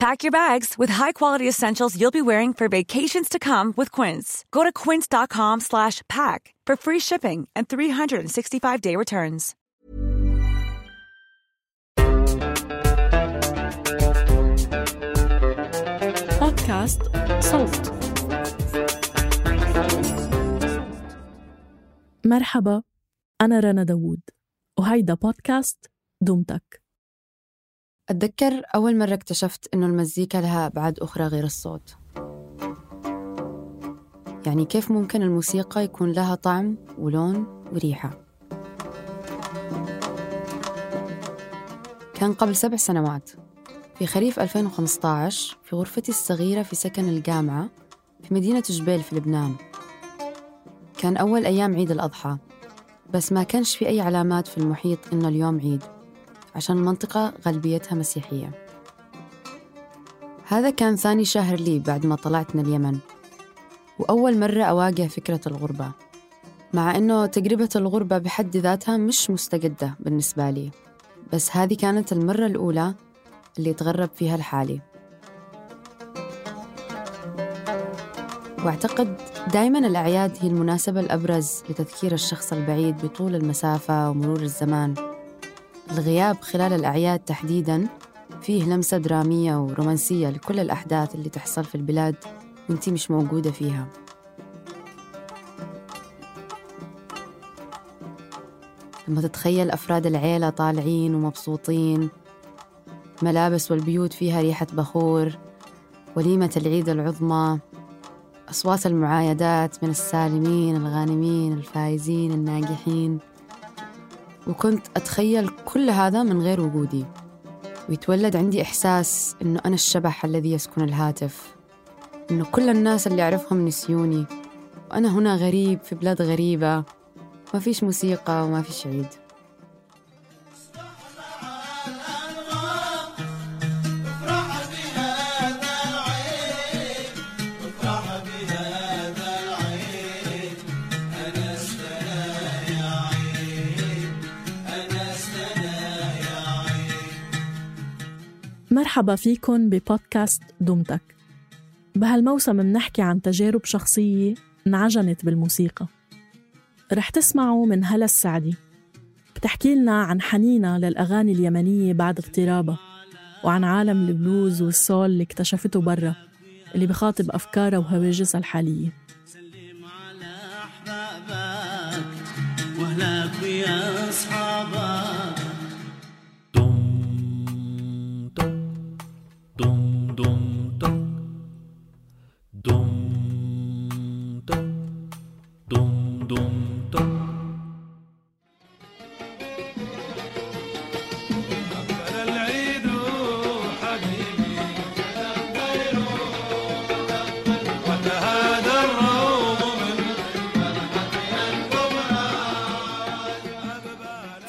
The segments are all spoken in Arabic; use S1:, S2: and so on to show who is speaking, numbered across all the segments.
S1: Pack your bags with high-quality essentials you'll be wearing for vacations to come with Quince. Go to quince.com/pack for free shipping and 365-day returns.
S2: بودكاست صوت مرحبا أنا رنا داوود وهيدا بودكاست دمتك
S3: أتذكر أول مرة اكتشفت إنه المزيكا لها أبعاد أخرى غير الصوت. يعني كيف ممكن الموسيقى يكون لها طعم ولون وريحة. كان قبل سبع سنوات في خريف 2015 في غرفتي الصغيرة في سكن الجامعة في مدينة جبيل في لبنان. كان أول أيام عيد الأضحى بس ما كانش في أي علامات في المحيط إنه اليوم عيد. عشان المنطقة غالبيتها مسيحية. هذا كان ثاني شهر لي بعد ما طلعت من اليمن. وأول مرة أواجه فكرة الغربة مع إنه تجربة الغربة بحد ذاتها مش مستجدة بالنسبة لي. بس هذه كانت المرة الأولى اللي تغرب فيها لحالي. واعتقد دائما الأعياد هي المناسبة الأبرز لتذكير الشخص البعيد بطول المسافة ومرور الزمان. الغياب خلال الأعياد تحديدا فيه لمسة درامية ورومانسية لكل الأحداث اللي تحصل في البلاد وانتي مش موجودة فيها. لما تتخيل أفراد العيلة طالعين ومبسوطين ملابس والبيوت فيها ريحة بخور وليمة العيد العظمى أصوات المعايدات من السالمين الغانمين الفايزين الناجحين. وكنت أتخيل كل هذا من غير وجودي. ويتولد عندي إحساس إنه أنا الشبح الذي يسكن الهاتف إنه كل الناس اللي أعرفهم نسيوني وأنا هنا غريب في بلاد غريبة ما فيش موسيقى وما فيش عيد.
S2: مرحبا فيكن ببودكاست دمتك بهالموسم منحكي عن تجارب شخصية انعجنت بالموسيقى. رح تسمعوا من هلا السعدي. بتحكي لنا عن حنينها للأغاني اليمنية بعد اغترابها وعن عالم البلوز والسول اللي اكتشفته برا اللي بخاطب أفكارها وهواجسها الحالية.
S4: سلم على أحبابك وأهلك ويا Dum dum dum. Dum dum. Dum dum dum.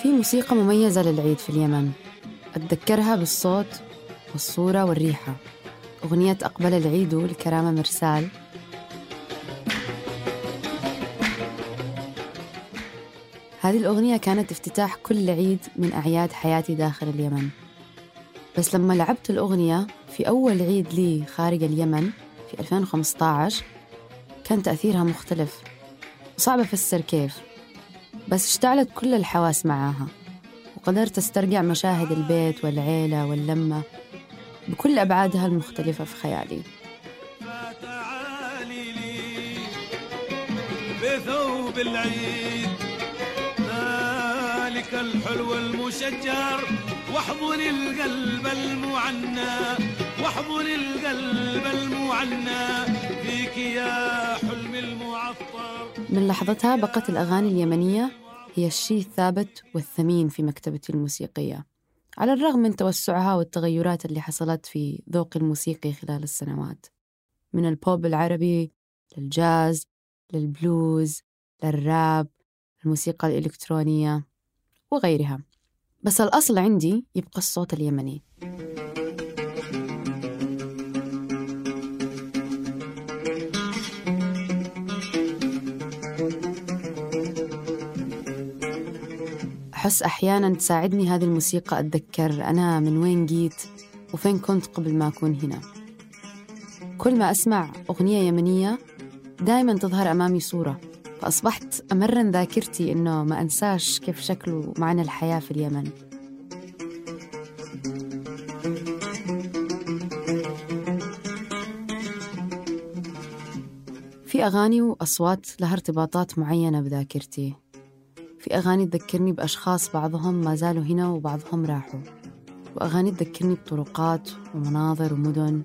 S3: في موسيقى مميزة للعيد في اليمن أتذكرها بالصوت والصورة والريحة. أغنية أقبل العيد لكرامة مرسال. هذه الأغنية كانت افتتاح كل عيد من أعياد حياتي داخل اليمن. بس لما لعبت الأغنية في أول عيد لي خارج اليمن في 2015 كان تأثيرها مختلف. صعب أفسر كيف بس اشتعلت كل الحواس معاها. وقدرت أسترجع مشاهد البيت والعيلة واللمة. بكل أبعادها المختلفة في خيالي.
S4: فتعالي لي بثوب العيد ذاك الحلو المشجر. واحضن القلب المعنى واحضن القلب المعنى فيك يا حلم المعطر.
S3: من لحظتها بقت الأغاني اليمنية هي الشيء الثابت والثمين في مكتبتي الموسيقية. على الرغم من توسعها والتغيرات اللي حصلت في ذوقي الموسيقي خلال السنوات من البوب العربي للجاز للبلوز للراب الموسيقى الإلكترونية وغيرها. بس الأصل عندي يبقى الصوت اليمني. أحس أحيانا تساعدني هذه الموسيقى أتذكر أنا من وين جيت وفين كنت قبل ما أكون هنا. كل ما أسمع أغنية يمنية دائما تظهر أمامي صورة فأصبحت أمرن ذاكرتي إنه ما أنساش كيف شكل ومعنى الحياة في اليمن. في أغاني وأصوات لها ارتباطات معينة بذاكرتي. في أغاني تذكرني بأشخاص بعضهم ما زالوا هنا وبعضهم راحوا. وأغاني تذكرني بطرقات ومناظر ومدن.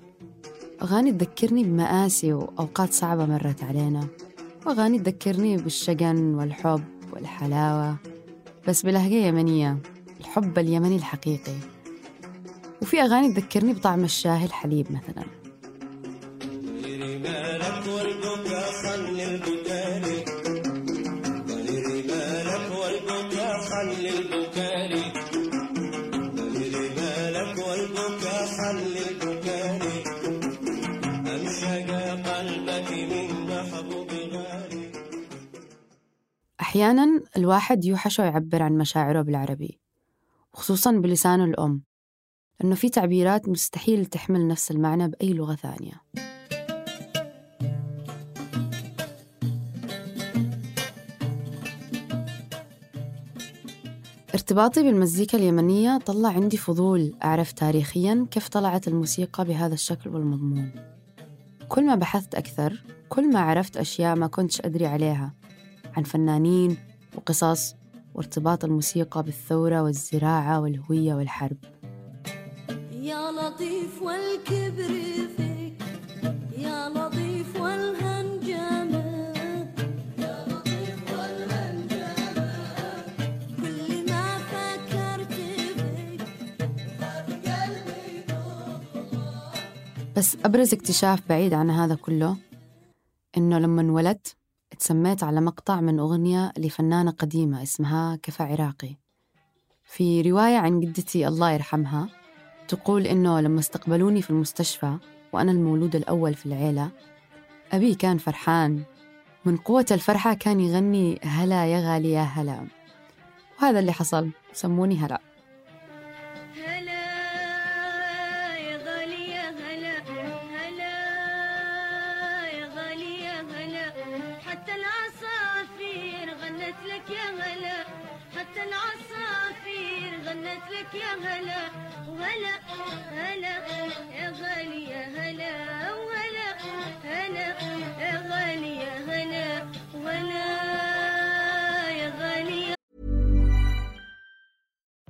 S3: أغاني تذكرني بمآسي وأوقات صعبة مرت علينا. وأغاني تذكرني بالشجن والحب والحلاوة. بس بلهجة يمنية الحب اليمني الحقيقي. وفي أغاني تذكرني بطعم الشاي الحليب مثلا. أحيانا الواحد يوحش يعبر عن مشاعره بالعربي خصوصا بلسانه الأم لأنه في تعبيرات مستحيل تحمل نفس المعنى بأي لغة ثانية. ارتباطي بالمزيكا اليمنية طلع عندي فضول أعرف تاريخيا كيف طلعت الموسيقى بهذا الشكل والمضمون. كل ما بحثت أكثر كل ما عرفت أشياء ما كنتش أدري عليها عن فنانين وقصص وارتباط الموسيقى بالثورة والزراعة والهوية والحرب.
S5: يا لطيف والكبر فيك يا لطيف والهنجمة يا لطيف والهنجمة كل ما فكرت فيك خاف قلبي
S3: بس أبرز اكتشاف بعيد عن هذا كله إنه لما انولدت اتسميت على مقطع من أغنية لفنانة قديمة اسمها كفى عراقي. في رواية عن جدتي الله يرحمها تقول إنه لما استقبلوني في المستشفى وأنا المولود الأول في العيلة أبي كان فرحان. من قوة الفرحة كان يغني هلا يا غالي يا هلا. وهذا اللي حصل. سموني هلا.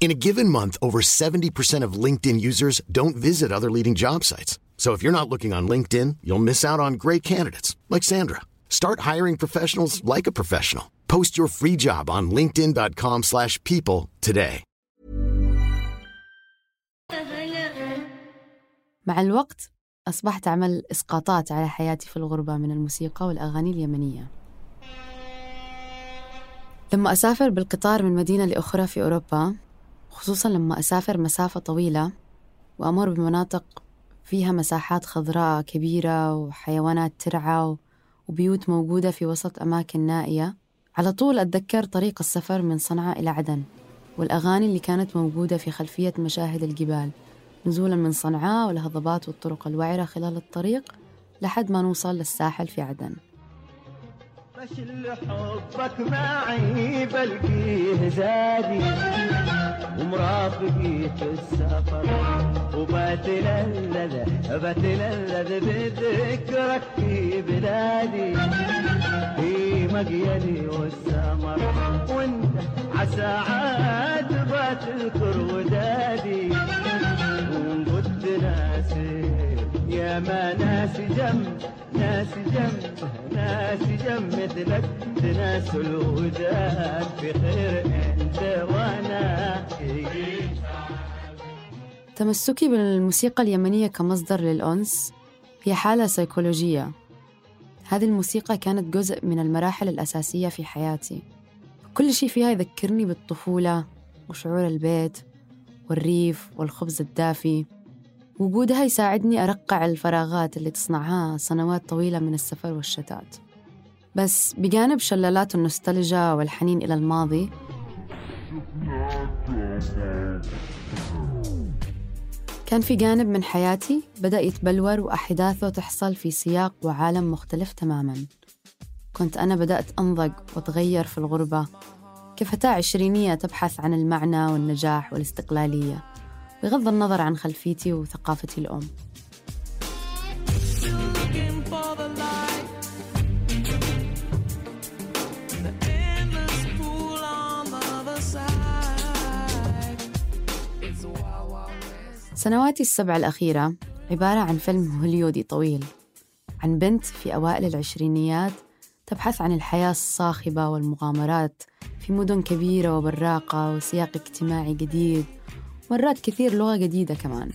S6: In a given month, over 70% of LinkedIn users don't visit other leading job sites. So if you're not looking on LinkedIn, you'll miss out on great candidates like Sandra. Start hiring professionals like a professional. Post your free job on linkedin.com/people slash people today.
S5: هلا
S3: مع الوقت أصبحت أعمل إسقاطات على حياتي في الغربة من الموسيقى والأغاني اليمنية لما أسافر بالقطار من مدينة لأخرى في أوروبا خصوصا لما أسافر مسافة طويلة وأمر بمناطق فيها مساحات خضراء كبيرة وحيوانات ترعى وبيوت موجودة في وسط أماكن نائية على طول أتذكر طريق السفر من صنعاء إلى عدن والأغاني اللي كانت موجودة في خلفية مشاهد الجبال نزولا من صنعاء والهضبات والطرق الوعرة خلال الطريق لحد ما نوصل للساحل في عدن.
S7: بشل حبك معي بلقيه زادي. ومرافقي في السفر. وبتلذذ بتلذذ بذكرك في بلادي. في مقيلي والسمر وانت عساعات بتذكر ودادي. وقلت ناسي يا ما ناسي جنب ناسي جنب ناسي جنب مثلك تناس الوداد في خير انت وأنا
S3: تمسكي بالموسيقى اليمنية كمصدر للأنس هي حالة سيكولوجية. هذه الموسيقى كانت جزء من المراحل الأساسية في حياتي. كل شيء فيها يذكرني بالطفولة وشعور البيت والريف والخبز الدافي. وجودها يساعدني أرقع الفراغات اللي تصنعها سنوات طويلة من السفر والشتات. بس بجانب شلالات النوستالجيا والحنين إلى الماضي كان في جانب من حياتي بدأ يتبلور وأحداثه تحصل في سياق وعالم مختلف تماماً. كنت أنا بدأت أنضج وأتغير في الغربة. كفتاة عشرينية تبحث عن المعنى والنجاح والاستقلالية؟ بغض النظر عن خلفيتي وثقافتي الأم. سنواتي السبع الأخيرة عبارة عن فيلم هوليودي طويل عن بنت في أوائل العشرينيات تبحث عن الحياة الصاخبة والمغامرات في مدن كبيرة وبراقة وسياق اجتماعي جديد مرات كثير لغة جديدة كمان.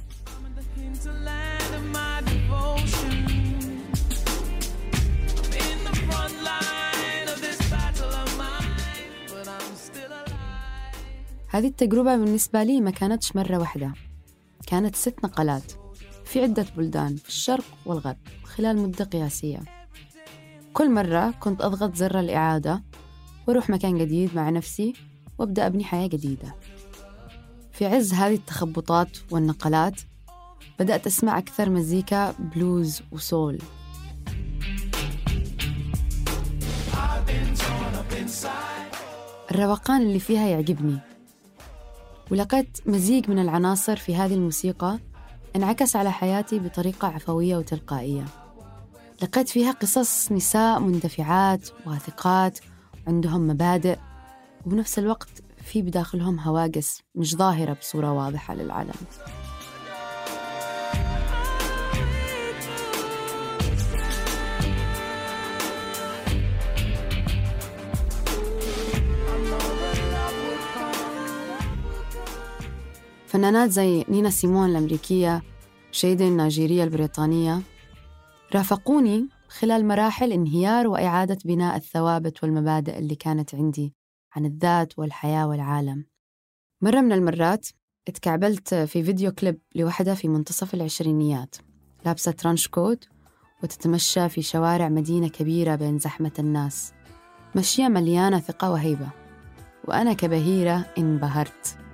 S3: هذه التجربة بالنسبة لي ما كانتش مرة واحدة. كانت ست نقلات في عدة بلدان في الشرق والغرب خلال مدة قياسية. كل مرة كنت أضغط زر الإعادة وأروح مكان جديد مع نفسي وأبدأ أبني حياة جديدة. في عز هذه التخبطات والنقلات بدأت أسمع أكثر مزيكا بلوز وسول الروقان اللي فيها يعجبني. ولقيت مزيج من العناصر في هذه الموسيقى انعكس على حياتي بطريقة عفوية وتلقائية. لقيت فيها قصص نساء مندفعات واثقات عندهم مبادئ وبنفس الوقت في بداخلهم هواجس مش ظاهرة بصورة واضحة للعالم. فنانات زي نينا سيمون الأمريكية Sade النيجيرية البريطانية رافقوني خلال مراحل انهيار وإعادة بناء الثوابت والمبادئ اللي كانت عندي عن الذات والحياة والعالم. مرة من المرات اتكعبلت في فيديو كليب لوحدة في منتصف العشرينيات. لابسة trench coat وتتمشى في شوارع مدينة كبيرة بين زحمة الناس. مشية مليانة ثقة وهيبة. وأنا كبهيرة انبهرت.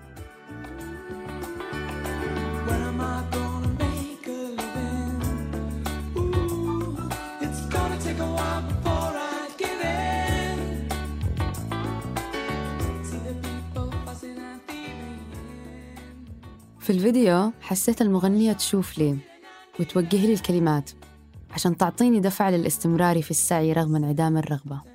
S3: في الفيديو حسيت المغنية تشوف لي وتوجه لي الكلمات عشان تعطيني دفع للاستمرار في السعي رغم انعدام الرغبة.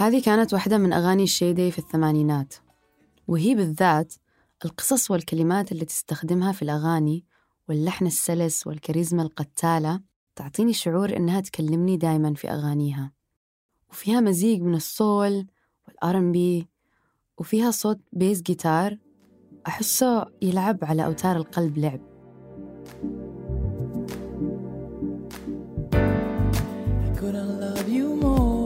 S3: هذه كانت واحدة من أغاني Sade في الثمانينات وهي بالذات القصص والكلمات اللي تستخدمها في الأغاني واللحن السلس والكاريزما القتالة تعطيني شعور إنها تكلمني دايما في أغانيها وفيها مزيج من ال soul وال R&B وفيها صوت bass guitar أحسه يلعب على أوتار القلب لعب
S2: you more.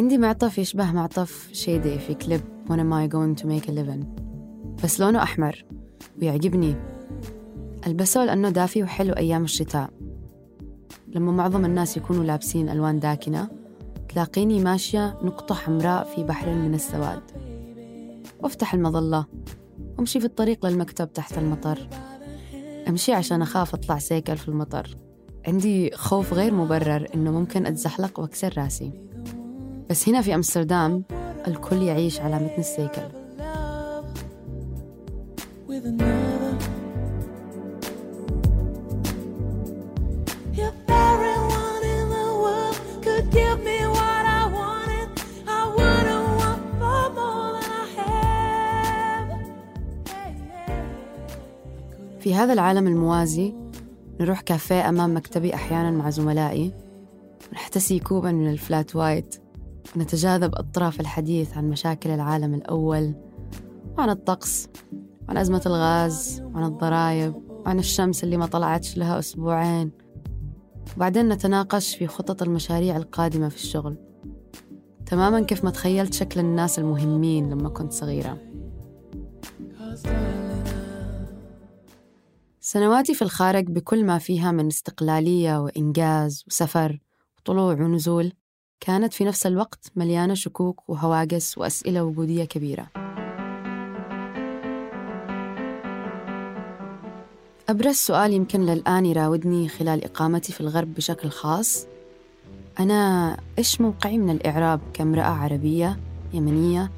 S3: عندي معطف يشبه معطف شيدي في كليب When am I going to make a living. بس لونه أحمر ويعجبني. ألبسه لأنه دافي وحلو أيام الشتاء. لما معظم الناس يكونوا لابسين ألوان داكنة تلاقيني ماشية نقطة حمراء في بحر من السواد. وافتح المظلة وامشي في الطريق للمكتب تحت المطر. أمشي عشان أخاف أطلع سيكل في المطر. عندي خوف غير مبرر إنه ممكن أتزحلق وأكسر راسي. بس هنا في أمستردام الكل يعيش على متن السيكل. في هذا العالم الموازي نروح كافيه أمام مكتبي أحيانا مع زملائي ونحتسي كوبا من الفلات وايت ونتجاذب أطراف الحديث عن مشاكل العالم الأول وعن الطقس وعن أزمة الغاز وعن الضرائب وعن الشمس اللي ما طلعتش لها أسبوعين. وبعدين نتناقش في خطط المشاريع القادمة في الشغل. تماما كيف ما تخيلت شكل الناس المهمين لما كنت صغيرة. سنواتي في الخارج بكل ما فيها من استقلالية وإنجاز وسفر وطلوع ونزول كانت في نفس الوقت مليانة شكوك وهواجس وأسئلة وجودية كبيرة. أبرز سؤال يمكن للآن يراودني خلال إقامتي في الغرب بشكل خاص. أنا إيش موقعي من الإعراب كامرأة عربية يمنية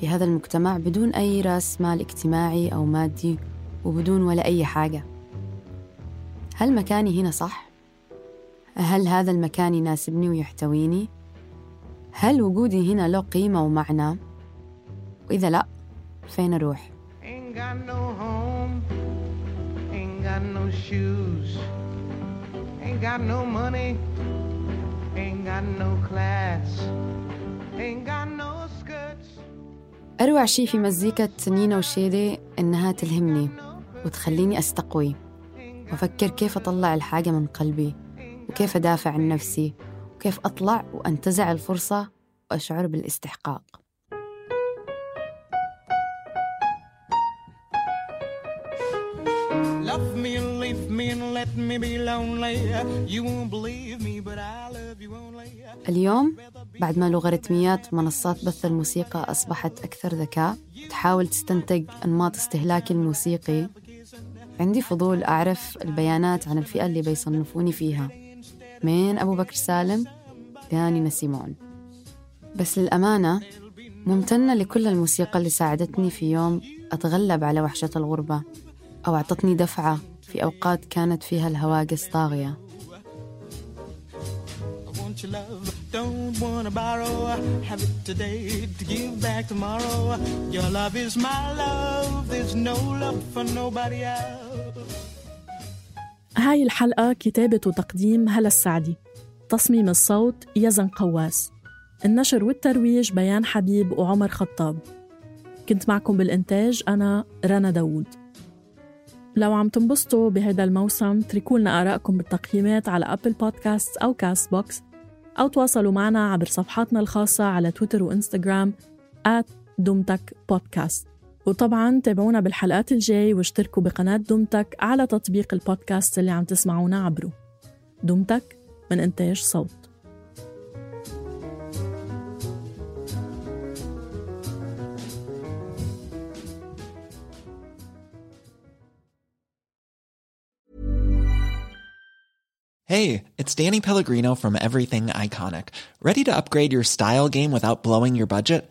S3: في هذا المجتمع بدون أي رأس مال اجتماعي أو مادي وبدون ولا أي حاجة؟ هل مكاني هنا صح؟ هل هذا المكان يناسبني ويحتويني؟ هل وجودي هنا له قيمة ومعنى؟ وإذا لأ فين أروح؟ أروع شي في مزيكة نينا وشيدي إنها تلهمني وتخليني أستقوي. وأفكر كيف أطلع الحاجة من قلبي. وكيف أدافع عن نفسي؟ وكيف أطلع وأنتزع الفرصة وأشعر بالاستحقاق. اليوم بعد ما لوغاريتميات منصات بث الموسيقى أصبحت أكثر ذكاء تحاول تستنتج أنماط استهلاكي الموسيقي عندي فضول أعرف البيانات عن الفئة اللي بيصنفوني فيها. من أبو بكر سالم لاني سيمون بس للأمانة ممتنة لكل الموسيقى اللي ساعدتني في يوم أتغلب على وحشة الغربة أو أعطتني دفعة في أوقات كانت فيها الهواجس طاغية.
S2: هاي الحلقة كتابة وتقديم هلا السعدي. تصميم الصوت يزن قواس. النشر والترويج بيان حبيب وعمر خطاب. كنت معكم بالإنتاج أنا رنا داوود. لو عم تنبسطوا بهذا الموسم اتركوا لنا آرائكم بالتقييمات على Apple Podcast أو Castbox أو تواصلوا معنا عبر صفحاتنا الخاصة على تويتر وإنستغرام دمتك بودكاست وطبعا تابعونا بالحلقات الجاي واشتركوا بقناة دمتك على تطبيق البودكاست اللي عم تسمعونا عبره دمتك من إنتاج صوت
S8: Hey, it's Danny Pellegrino from Everything Iconic. Ready to upgrade your style game without blowing your budget?